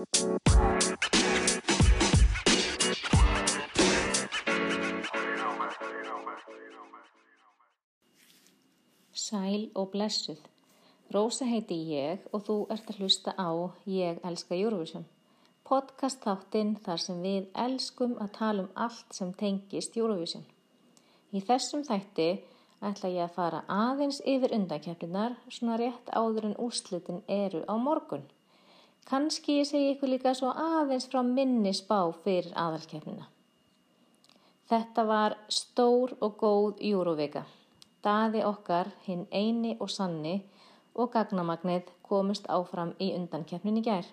Sæl og blessuð. Rósa heiti ég og þú ert að hlusta á Ég elska Eurovision. Podcast þáttinn þar sem við elskum að tala um allt sem tengist Eurovision. Í þessum þætti ætla ég að fara aðeins yfir undankjöfninar svona rétt áður en úrslitin eru á morgun. Kanski ég segi ykkur líka svo aðeins frá minni spá fyrir aðalkjöfnina. Þetta var stór og góð Eurovika. Daði okkar, hinn eini og sanni og gagnamagnið komist áfram í undankeppnin í gær.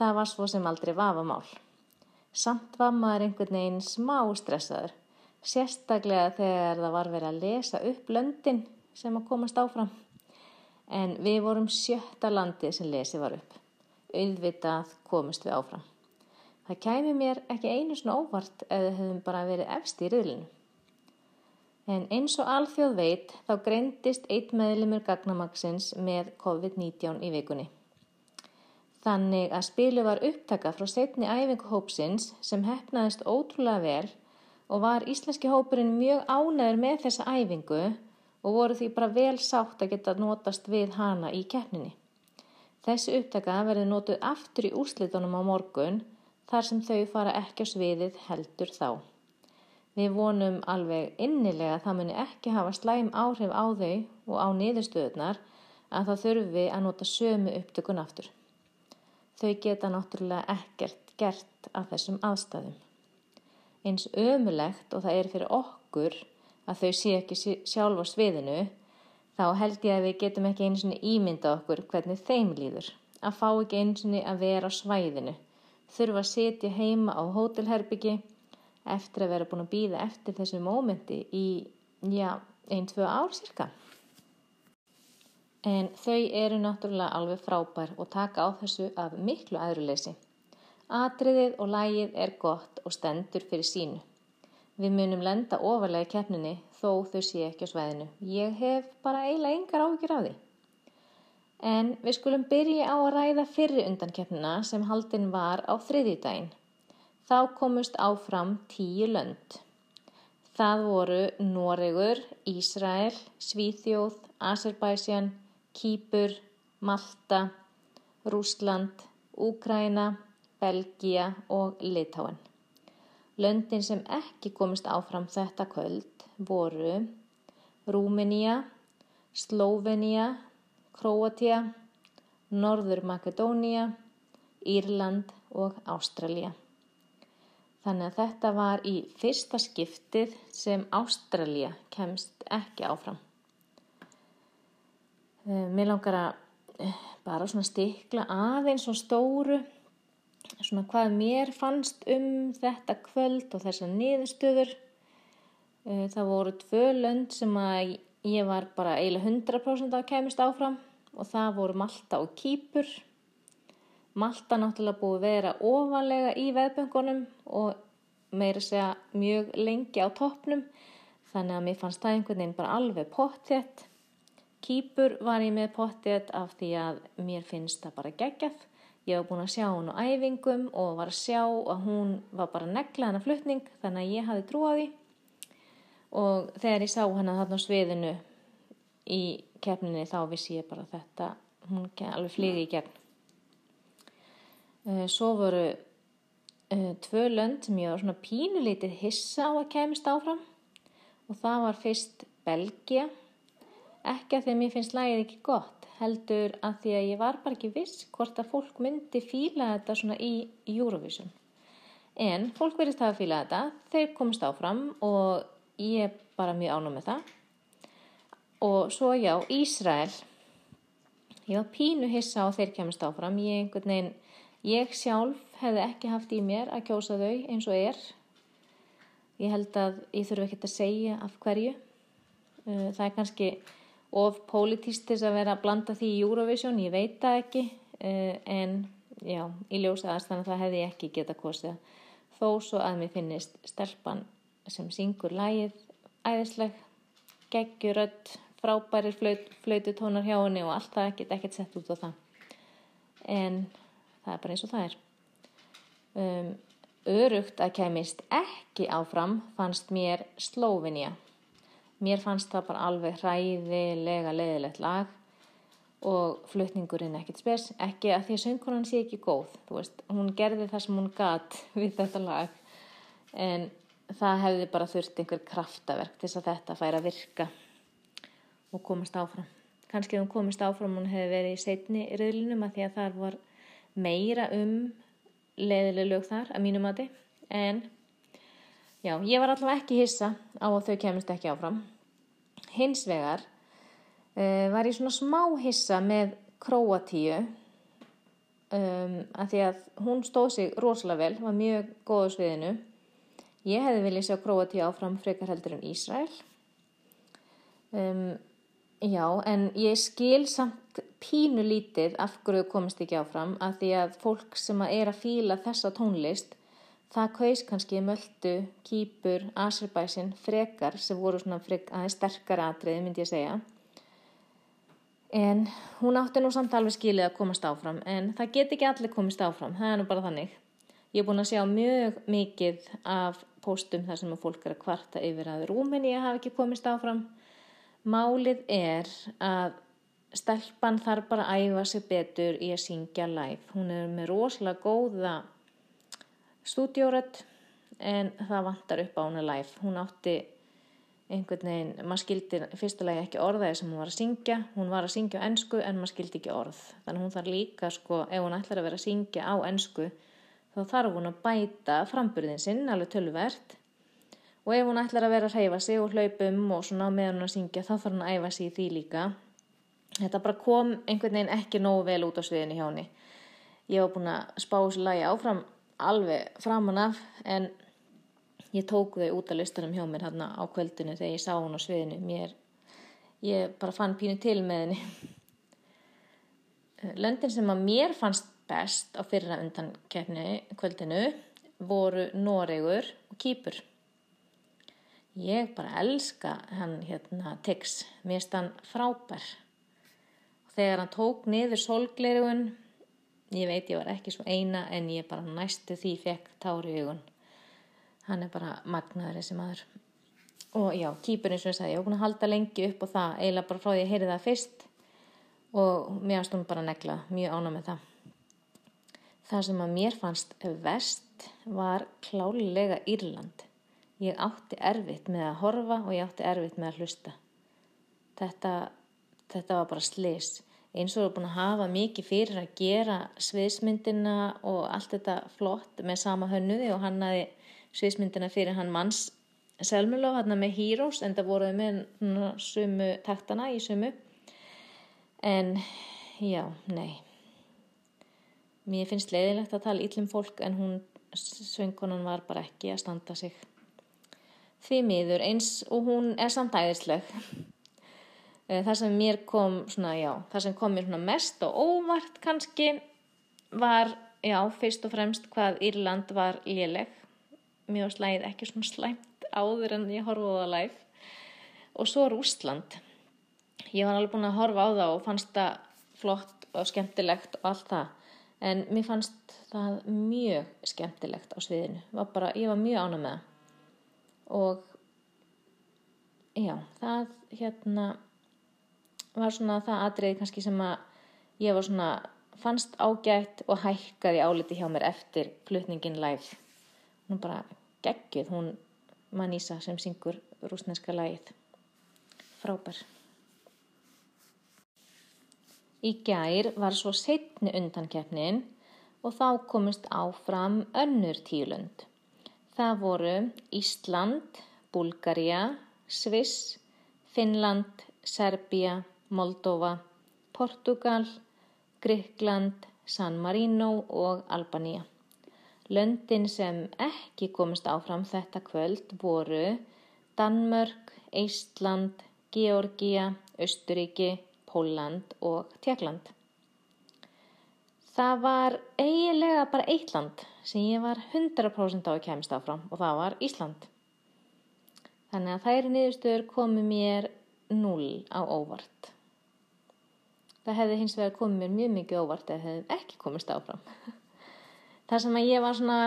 Það var svo sem aldrei vafamál. Samt var maður einhvern veginn smá stressaður, sérstaklega þegar það var verið að lesa upp löndin sem að komast áfram. En við vorum sjötta landi sem lesið var upp. Auðvitað komist við áfram. Það kæmi mér ekki einu svona óvart ef þau hefðum bara verið efst í riðlinu. En eins og alþjóð veit þá greindist eitt meðlumur gagnamagsins með COVID-19 í vikunni. Þannig að spilu var upptaka frá setni æfingu hópsins sem hefnaðist ótrúlega vel og var íslenski hópurinn mjög ánæður með þessa æfingu og voru því bara vel sátt að geta notast við hana í keppninni. Þessi upptaka verði notuð aftur í úrslitunum á morgun þar sem þau fara ekki á sviðið heldur þá. Við vonum alveg innilega að það muni ekki hafa slæm áhrif á þau og á niðurstöðunar að það þurfi að nota sömu upptökun aftur. Þau geta náttúrulega ekkert gert af þessum aðstæðum. Eins ömulegt og það er fyrir okkur að þau sé ekki sjálf á sviðinu, þá held ég að við getum ekki eins og ímynda okkur hvernig þeim líður. Að fá ekki eins og að vera á svæðinu, þurfa að setja heima á hótelherbyggi, eftir að vera búin að býða eftir þessu mómenti í, já, einn, tvö ár cirka. En þau eru náttúrulega alveg frábær og taka á þessu af miklu aðruleysi. Atriðið og lægið er gott og stendur fyrir sínu. Við munum lenda ofalega í keppninni þó þau sé ekki á sveðinu. Ég hef bara eiginlega yngar áhugir á því. En við skulum byrja á að ræða fyrri undan keppnina sem haldinn var á þriðjúdægin. Þá komust áfram tíu lönd. Það voru Noregur, Ísrael, Svíþjóð, Azerbaijan, Kýpur, Malta, Rúsland, Úkræna, Belgia og Litáen. Löndin sem ekki komist áfram þetta kvöld voru Rúmenía, Slóvenía, Kroatia, Norður Makedónia, Írland og Ástralja. Þannig að þetta var í fyrsta skiptið sem Ástralja kemst ekki áfram. Eh, mér langar að eh, bara svona stikla aðeins og stóru svona hvað mér fannst um þetta kvöld og þessar niðurstöður. Eh, það voru tvö lönd sem að ég var bara eiginlega 100% að kemist áfram og það voru Malta og Kýpur. Malta náttúrulega búið að vera ofalega í veðböngunum og meira segja mjög lengi á toppnum þannig að mér fannst það einhvern veginn bara alveg pottjett. Kýpur var ég með pottjett af því að mér finnst það bara geggjað. Ég var búin að sjá hún á æfingum og var að sjá að hún var bara negla hennar flutning þannig að ég hafi trúaði og þegar ég sá hennar þarna á sviðinu í keppninni þá vissi ég bara þetta, hún alveg fligi í gegn. Eh, svo voru uh, tvö lönd sem ég var svona pínulítið hissa á að kemist áfram. Og það var fyrst Belgia ekki að því að mér finnst lægið ekki gott heldur að því að ég var bara ekki viss hvort að fólk myndi fíla þetta svona í Eurovision en fólk verist að fíla þetta þeir komist áfram og ég er bara mjög ánum með það og svo já, Ísrael ég var pínu hissa á þeir kemist áfram ég einhvern veginn Ég sjálf hefði ekki haft í mér að kjósa þau eins og er. Ég held að ég þurfi ekki að segja af hverju. Uh, það er kannski of pólitístis að vera að blanda því í Eurovision, ég veit það ekki. Uh, en já, í ljósaðast þannig að það hefði ég ekki getað kosið. Þó svo að mér finnist stelpan sem syngur lægið æðisleg, geggjurödd, frábærir flaut, flaututónar hjá henni og allt það get ekkert sett út á það. En það er bara eins og það er. Um, örugt að kemist ekki áfram fannst mér Slóvinja. Mér fannst það bara alveg hræðilega leðilegt lag og flutningurinn ekkert spes, ekki að því að söngkonan sé ekki góð, þú veist, hún gerði það sem hún gatt við þetta lag en það hefði bara þurft einhver kraftaverk til þess að þetta færa virka og komast áfram. Kanski hún komist áfram hún hefði verið í setni riðlinum að því að þar var meira um leðileg lög þar að mínum aði en já, ég var allavega ekki hissa á að þau kemist ekki áfram. Hins vegar uh, var ég svona smá hissa með Kroatíu um, að því að hún stóð sig rosalega vel, var mjög góð á sviðinu. Ég hefði viljað sjá Kroatíu áfram frekar heldur en Ísræl. Um, já, en ég skil samt pínu lítið af hverju komist ekki áfram að því að fólk sem að er að fíla þessa tónlist það kaus kannski möldu, kýpur, Azerbaisin, frekar sem voru svona frek, aðeins sterkar atriði myndi ég segja. En hún átti nú samt alveg skilið að komast áfram en það get ekki allir komist áfram, það er nú bara þannig. Ég er búin að sjá mjög mikið af póstum þar sem fólk er að kvarta yfir að Rúmeni hafi ekki komist áfram. Málið er að stelpan þarf bara að æfa sig betur í að syngja live. Hún er með rosalega góða stúdjórödd en það vantar upp á hana live. Hún átti einhvern veginn, maður skildi fyrstulega ekki orðaði sem hún var að syngja. Hún var að syngja á ennsku en maður skildi ekki orð. Þannig hún þarf líka, sko, ef hún ætlar að vera að syngja á ennsku þá þarf hún að bæta framburðin sinn, alveg tölvert. Og ef hún ætlar að vera að reyfa sig og hlaupum og svona meðan hún að syngja þá þarf hún að æfa sig í því líka. Þetta bara kom einhvern veginn ekki nógu vel út á sviðinu hjá henni. Ég var búin að spá þessu lagi áfram alveg framan af en ég tók þau út af listanum hjá mér hérna á kvöldinu þegar ég sá hún á sviðinu. Mér, ég bara fann pínu til með henni. Löndin sem að mér fannst best á fyrra undan kefni kvöldinu voru Noregur og Kýpur. Ég bara elska hann hérna Tix, mér stann frábær. Og þegar hann tók niður solgleirugun ég veit ég var ekki svo eina en ég bara næstu því fekk tári hugun hann er bara magnaður þessi maður. Og já, kýpur eins og ég sagði ég var búin að halda lengi upp og það eiginlega bara frá því að ég heyrði það fyrst. Og mér fannst hún bara negla mjög ána með það. Það sem að mér fannst vest var klálega Írland. Ég átti erfitt með að horfa og ég átti erfitt með að hlusta. Þetta, þetta var bara slis eins og eru búin að hafa mikið fyrir að gera sviðsmyndina og allt þetta flott með sama hönnuði og hann aði sviðsmyndina fyrir hann manns Selmuló hann með Heroes en það voruð með sumu taktana í sumu en já, nei. Mér finnst leiðilegt að tala íllum fólk en hún svöngunan var bara ekki að standa sig. Því miður eins og hún er samt æðisleg það sem mér kom svona, já, það sem kom mér mest og óvart kannski var, já, fyrst og fremst hvað Írland var léleg. Mjög slæð, ekki svona slæmt áður en ég horfaði á live. Og svo Rúsland ég var alveg búin að horfa á það og fannst það flott og skemmtilegt og allt það. En mér fannst það mjög skemmtilegt á sviðinu. Var bara, ég var mjög ána með það. Og já, það hérna var svona það atriði kannski sem að ég var svona fannst ágætt og hækkaði áliti hjá mér eftir flutningin live. Hún bara geggið hún Manísa sem syngur rúsneska lagið. Frábær. Í gær var svo setni undankeppnin og þá komist áfram önnur tílund. Það voru Ísland, Búlgaria, Sviss, Finnland, Serbia, Moldova, Portugal, Gríkland, San Marino og Albanía. Löndin sem ekki komist áfram þetta kvöld voru Danmörk, Eistland, Georgia, Östuríki, Póland og Tjekkland. Það var eiginlega bara eitt land sem ég var 100% á að kemst áfram og það var Ísland. Þannig að þær niðurstöður komi mér 0 á óvart. Það hefði hins vegar komið mér mjög mikið óvart eða hefði ekki komist áfram. Það sem að ég var svona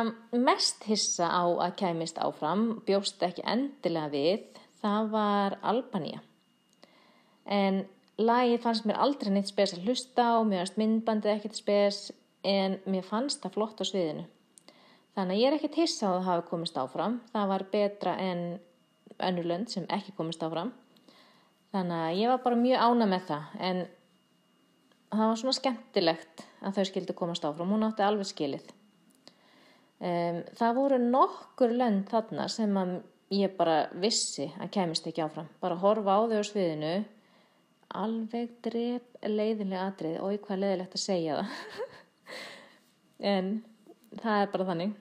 mest hissa á að kæmist áfram, bjóst ekki endilega við, það var Albanía. En lagið fannst mér aldrei neitt spes að hlusta á, mér fannst myndbandið ekkert spes en mér fannst það flott á sviðinu. Þannig að ég er ekkert hissa á að hafi komist áfram. Það var betra en önnulönd sem ekki komist áfram. Þannig að ég var bara mjög ána með það en það var svona skemmtilegt að þau skildi komast áfram. Hún átti alveg skilið. Um, það voru nokkur lönd þarna sem ég bara vissi að kemist ekki áfram. Bara horfa á þau á sviðinu alveg drep leiðinlega atrið og hvað leiðilegt að segja það. en það er bara þannig.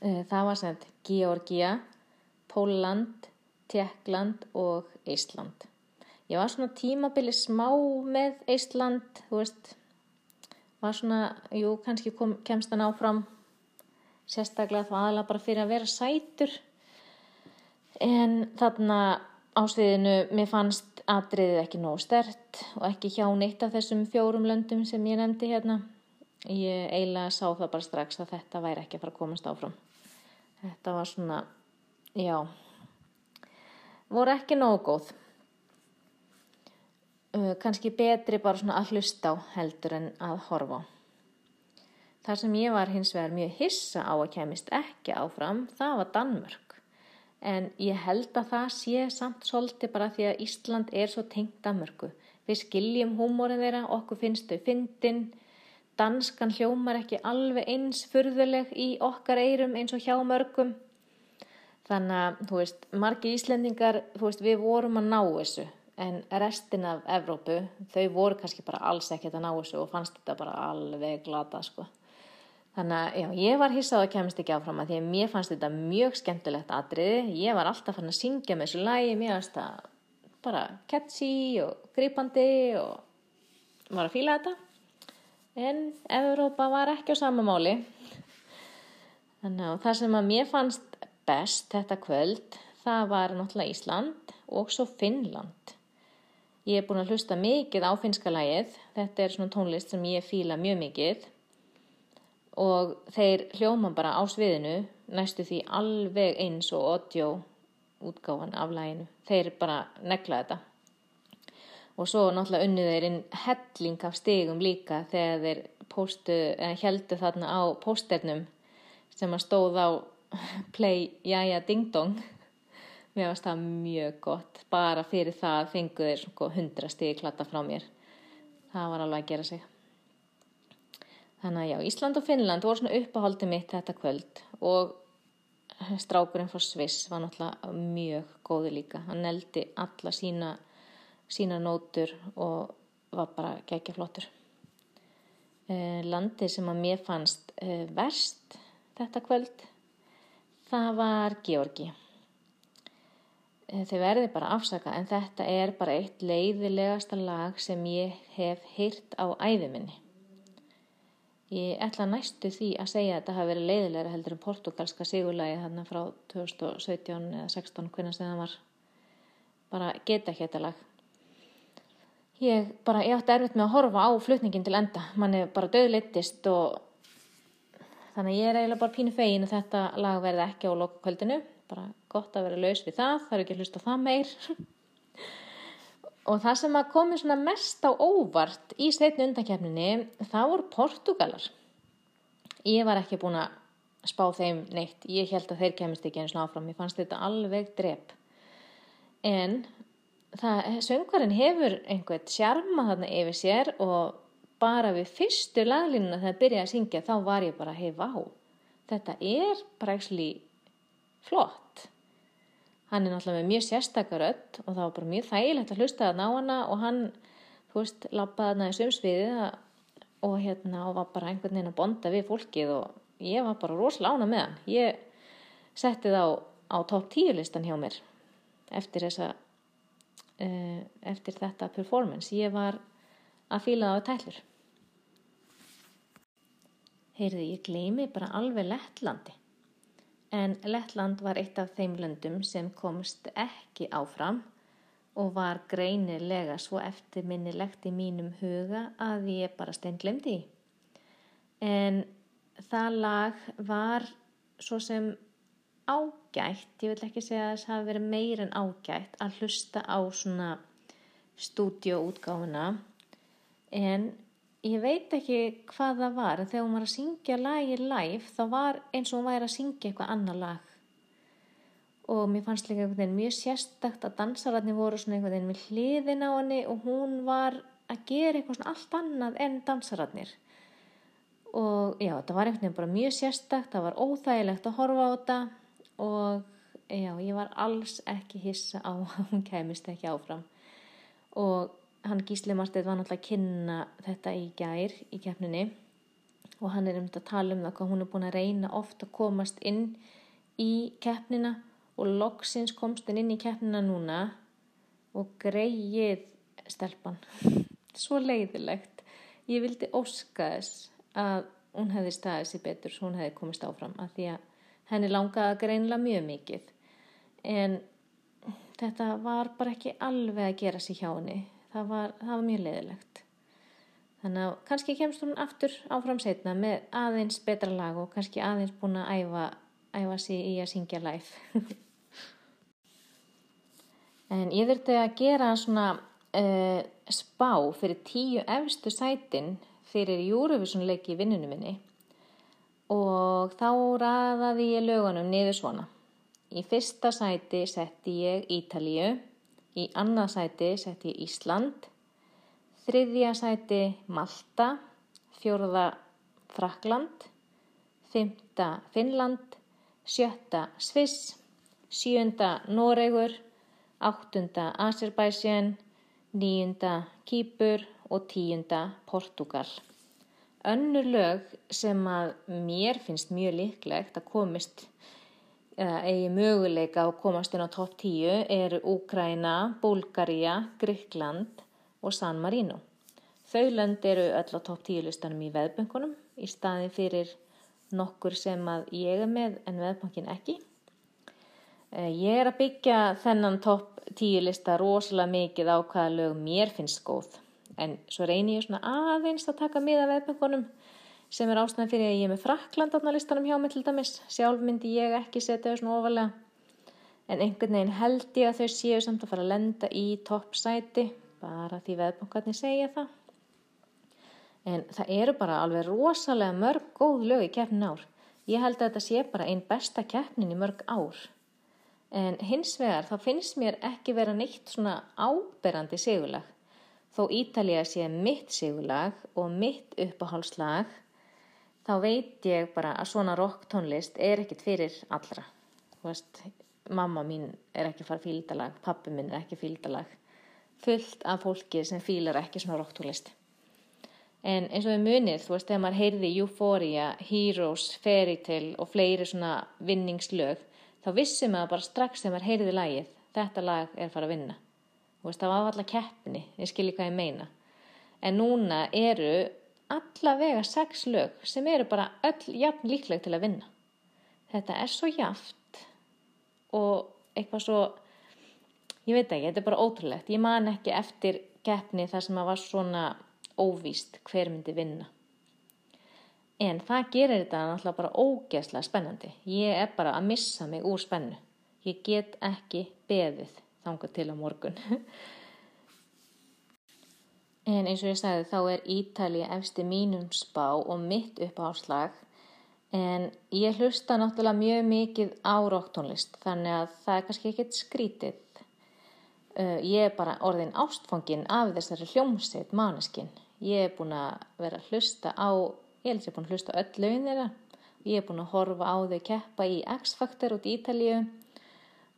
Það var þetta Georgia, Póland, Tjekkland og Ísland. Ég var svona tímabili smá með Ísland, þú veist, var svona, jú, kannski kom, kemst það náfram, sérstaklega þá aðalega bara fyrir að vera sætur. En þarna á sviðinu, mér fannst atriðið ekki nóg stert og ekki hjá neitt af þessum fjórum löndum sem ég nefndi hérna. Ég eiginlega sá það bara strax að þetta væri ekki að fara að komast áfram þetta var svona já voru ekki nógu góð uh, kannski betri bara svona að hlusta á heldur en að horfa á. Þar sem ég var hins vegar mjög hissa á að kemist ekki áfram það var Danmörk. En ég held að það sé samt svolítið bara því að Ísland er svo tengt Danmörku. Við skiljum húmórin þeirra okkur finnst þau fyndin. Danskan hljómar ekki alveg eins furðuleg í okkar eirum eins og hjá mörgum. Þannig að, þú veist, margi íslendingar þú veist, við vorum að ná þessu en restin af Evrópu þau voru kannski bara alls ekkert að ná þessu og fannst þetta bara alveg glata sko. þannig að, já, ég var hissað að kemst ekki áfram að því að mér fannst þetta mjög skemmtilegt atriði, ég var alltaf fann að syngja með þessu lægi, mér fannst það bara catchy og gripandi og var að fýla þetta. En Evrópa var ekki á sama máli. Þannig að það sem að mér fannst best þetta kvöld það var náttúrulega Ísland og svo Finnland ég er búin að hlusta mikið á finska lægið þetta er svona tónlist sem ég fíla mjög mikið. Og þeir hljóma bara á sviðinu næstu því alveg eins og audio útgáfan af læginu þeir bara negla þetta. Og svo náttúrulega unnið þeir inn helling af stigum líka þegar þeir postu, heldu þarna á posternum sem að stóð á play jaja ding dong mér finnst það mjög gott. Bara fyrir það fengu þeir sko hundra stigi klatta frá mér. Það var alveg að gera sig. Þannig að já, Ísland og Finnland voru svona uppáhaldið mitt þetta kvöld. Og strákurinn frá Sviss var náttúrulega mjög góði líka. Hann neldi alla sína sína nótur og var bara gegja flottur. Eh, landið sem að mér fannst eh, verst þetta kvöld, það var Georgi. Eh, þau verði bara afsaka en þetta er bara eitt leiðilegasta lag sem ég hef heyrt á æðuminni. Ég ætla næstu því að segja að þetta hafi verið leiðilegra heldur en portugalska sigurlægi þarna frá 2017 eða 16 hvernig það var. Bara geta ekki þetta lag ég bara, ég átti erfitt með að horfa á flutningin til enda, mann er bara döðleittist og þannig ég er eiginlega bara pínu fegin að þetta lag verði ekki á lokkvöldinu, bara gott að vera laus við það, það er ekki að hlusta það meir. Og það sem að komi svona mest á óvart í steitnu undakefninni, það voru Portugalar ég var ekki búin að spá þeim neitt, ég held að þeir kemist ekki eins og áfram, ég fannst þetta alveg drep. En söngvarinn hefur einhvern sjarma þarna yfir sér og bara við fyrstu laglínuna þegar það byrjaði að syngja þá var ég bara hei vá þetta er bara ekki flott hann er náttúrulega með mjög sérstakar öll og það var bara mjög þægilegt að hlusta það ná hana og hann, þú veist, lappaði hana í sömsviði og hérna og var bara einhvern veginn að bonda við fólkið og ég var bara rosalega ána með hann ég setti það á, á top 10 listan hjá mér eftir þessa uh, eftir þetta performance. Ég var að fýla það á tællur. Heyrði, ég gleymi bara alveg Lettlandi. En Lettland var eitt af þeim löndum sem komst ekki áfram og var greinilega svo eftirminnilegt í mínum huga að ég bara steinglemdi í. En það lag var svo sem ágætt, ég vil ekki segja að það hafi verið meir en ágætt að hlusta á svona stúdioútgáfuna en ég veit ekki hvað það var en þegar hún var að syngja lagi live þá var eins og hún væri að syngja eitthvað annar lag. Og mér fannst líka einhvern veginn mjög sérstakt að dansararni voru svona einhvern veginn með hliðin á henni og hún var að gera eitthvað svona allt annað en dansararnir. Og já, það var einhvern veginn bara mjög sérstakt það var óþægilegt að horfa á þetta og já, ég var alls ekki hissa á að hún kemist ekki áfram. Og hann Gísli Martið var náttúrulega að kynna þetta í gær í keppninni og hann er um þetta að tala um það hvað hún er búin að reyna ofta að komast inn í keppnina og loksins komst henn inn í keppnina núna og greið stelpan. Svo leiðilegt. Ég vildi óska þess að hún hefði staðið sér betur svo hún hefði komist áfram að því að henni langaði að greinla mjög mikið. En þetta var bara ekki alveg að gera sér hjá henni það var, það var mjög leiðilegt þannig að kannski kemst hún aftur áfram setna með aðeins betra lag og kannski aðeins búin að æfa, æfa sér í að syngja live. En ég þurfti að gera svona uh, spá fyrir tíu efstu sætin fyrir Júruvísunleiki í vinnunum minni. Og þá ræðaði ég lögunum niður svona. Í fyrsta sæti setti ég Ítalíu, í annað sæti setti ég Ísland, þriðja sæti Malta, fjórða Frakland, fymta Finnland, sjötta Sviss, sjönda Noregur, áttunda Azerbaijan, níunda Kýpur og tíunda Portugal. Önnur lög sem að mér finnst mjög líklegt að komist eigi möguleika að komast inn á topp 10 eru Úkraina, Búlgaria, Gríkland og San Marino. Þau lönd eru öll á topp 10 listanum í veðböngunum í staðin fyrir nokkur sem að ég er með en veðbönkin ekki. Eh, ég er að byggja þennan topp 10 lista rosalega mikið á hvaða lög mér finnst góð en svo reynir ég svona aðeins að taka miða veðböngunum sem er ástæðan fyrir að ég er með Frakland á listanum hjá mig til dæmis. Sjálf myndi ég ekki setja þau svona ofalega. En einhvern veginn held ég að þau séu samt að fara að lenda í toppsæti, bara því veðbankarnir segja það. En það eru bara alveg rosalega mörg góð lög í keppnin ár. Ég held að þetta sé bara einn besta keppnin í mörg ár. En hins vegar þá finnst mér ekki vera neitt svona áberandi sigurlag. Þó Ítalija sé mitt sigurlag og mitt uppáhálslag þá veit ég bara að svona rock tónlist er ekkit fyrir allra. Veist, mamma mín er ekki fara fíldalag pappi minn er ekki fíldalag. Fullt af fólki sem fílar ekki svona rock tónlist. En eins og við munið þú veist þegar maður heyrði Euphoria, Heroes, Fairytale og fleiri svona vinningslög þá vissum maður bara strax þegar maður heyrði lagið þetta lag er fara að vinna. Veist, það var alltaf keppni, ég skilji hvað ég meina. En núna eru allavega sex lög sem eru bara öll jafn líkleg til að vinna. Þetta er svo jaft og eitthvað svo, ég veit ekki, þetta er bara ótrúlegt. Ég man ekki eftir keppni þar sem að var svona óvíst hver myndi vinna. En það gerir þetta náttúrulega bara ógeðslega spennandi. Ég er bara að missa mig úr spennu. Ég get ekki beðið þanga til á morgun. En eins og ég sagði þá er Ítalið efsti mínum spá og mitt uppáháslag en ég hlusta náttúrulega mjög mikið á rocktónlist þannig að það er kannski ekkert skrítið. Uh, ég er bara orðin ástfangin af þessari hljómsveit máneskinn. Ég er búin að vera að hlusta á, ég held að ég er búin að hlusta öll lögin þeirra. Ég er búin að horfa á þau keppa í X-Factor út í Ítalíu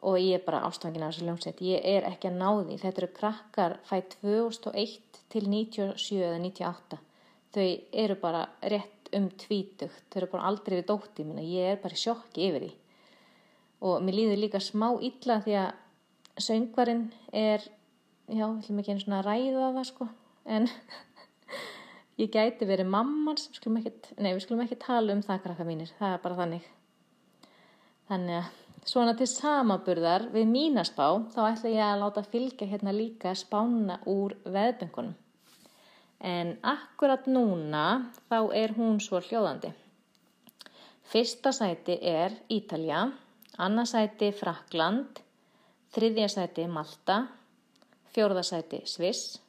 og ég er bara ástfangin af þessu hljómsveit. Ég er ekki að ná því. Þetta eru krakkar fætt 2001 til 97 eða 98 þau eru bara rétt um tvítugt, þau eru bara aldrei við dótti minna, ég er bara sjokki yfir því. Og mér líður líka smá illa því að söngvarinn er já, við ætlum ekki einu svona að ræða það sko, en ég gæti verið mamman sem skulum ekki, nei við skulum ekki tala um það krakka mínir, það er bara þannig. Þannig að svona til samaburðar við mínaspá þá ætla ég að láta fylgja hérna líka spána úr veðböngunum. En akkurat núna þá er hún svo hljóðandi. Fyrsta sæti er Ítalja, annarsæti Frakland, þriðjasæti Malta, fjórðasæti Sviss,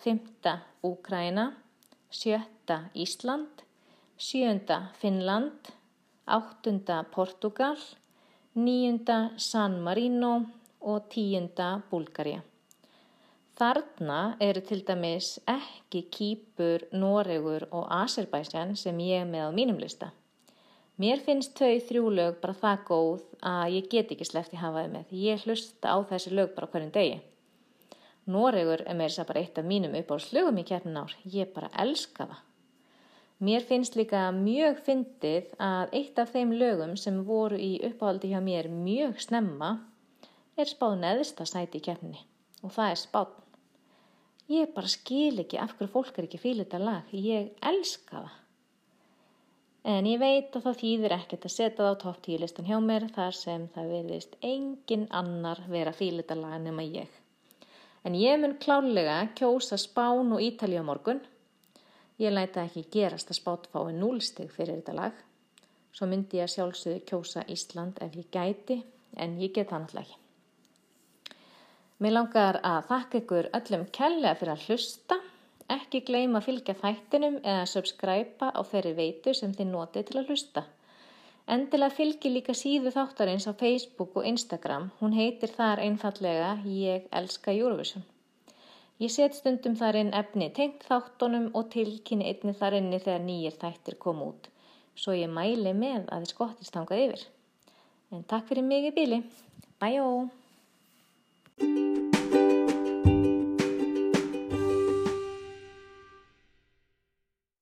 fymta Úkraina, sjötta Ísland, sjönda Finnland, áttunda Portugal, níunda San Marino og tíunda Búlgaria. Þarna eru til dæmis ekki Kýpur, Noregur og Azerbaijan sem ég með á mínum lista. Mér finnst þau þrjú lög bara það góð að ég get ekki slefti hafaði með. Ég hlusta á þessi lög bara hverjum degi. Noregur er með þess að bara eitt af mínum uppáhaldslögum í keppnin ár. Ég bara elska það. Mér finnst líka mjög fyndið að eitt af þeim lögum sem voru í uppáhaldi hjá mér mjög snemma er spáð neðsta sæti í keppninni og það er spáð. Ég bara skil ekki af hverju fólk er ekki fíl þetta lag. Ég elska það. En ég veit að það þýðir ekkert að setja það á topp tílistan hjá mér þar sem það verðist engin annar vera fíl þetta lag nema ég. En ég mun klálega kjósa Spán og Ítalja morgun. Ég læta ekki gerast að spát fái núlstig fyrir þetta lag. Svo myndi ég að sjálfsögðu kjósa Ísland ef ég gæti, en ég get það náttúrulega ekki. Mér langar að þakka ykkur öllum kellega fyrir að hlusta. Ekki gleyma að fylgja þættinum eða subscribe á þeirri veitu sem þið notið til að hlusta. Endilega fylgi líka síðu þáttarins á Facebook og Instagram. Hún heitir þar einfallega Ég elska Eurovision. Ég set stundum þar inn efni tengt þáttunum og tilkynni einni þar inni þegar nýjir þættir kom út. Svo ég mæli með að þið skottist hangað yfir. En takk fyrir mig í bíli. Bæjó!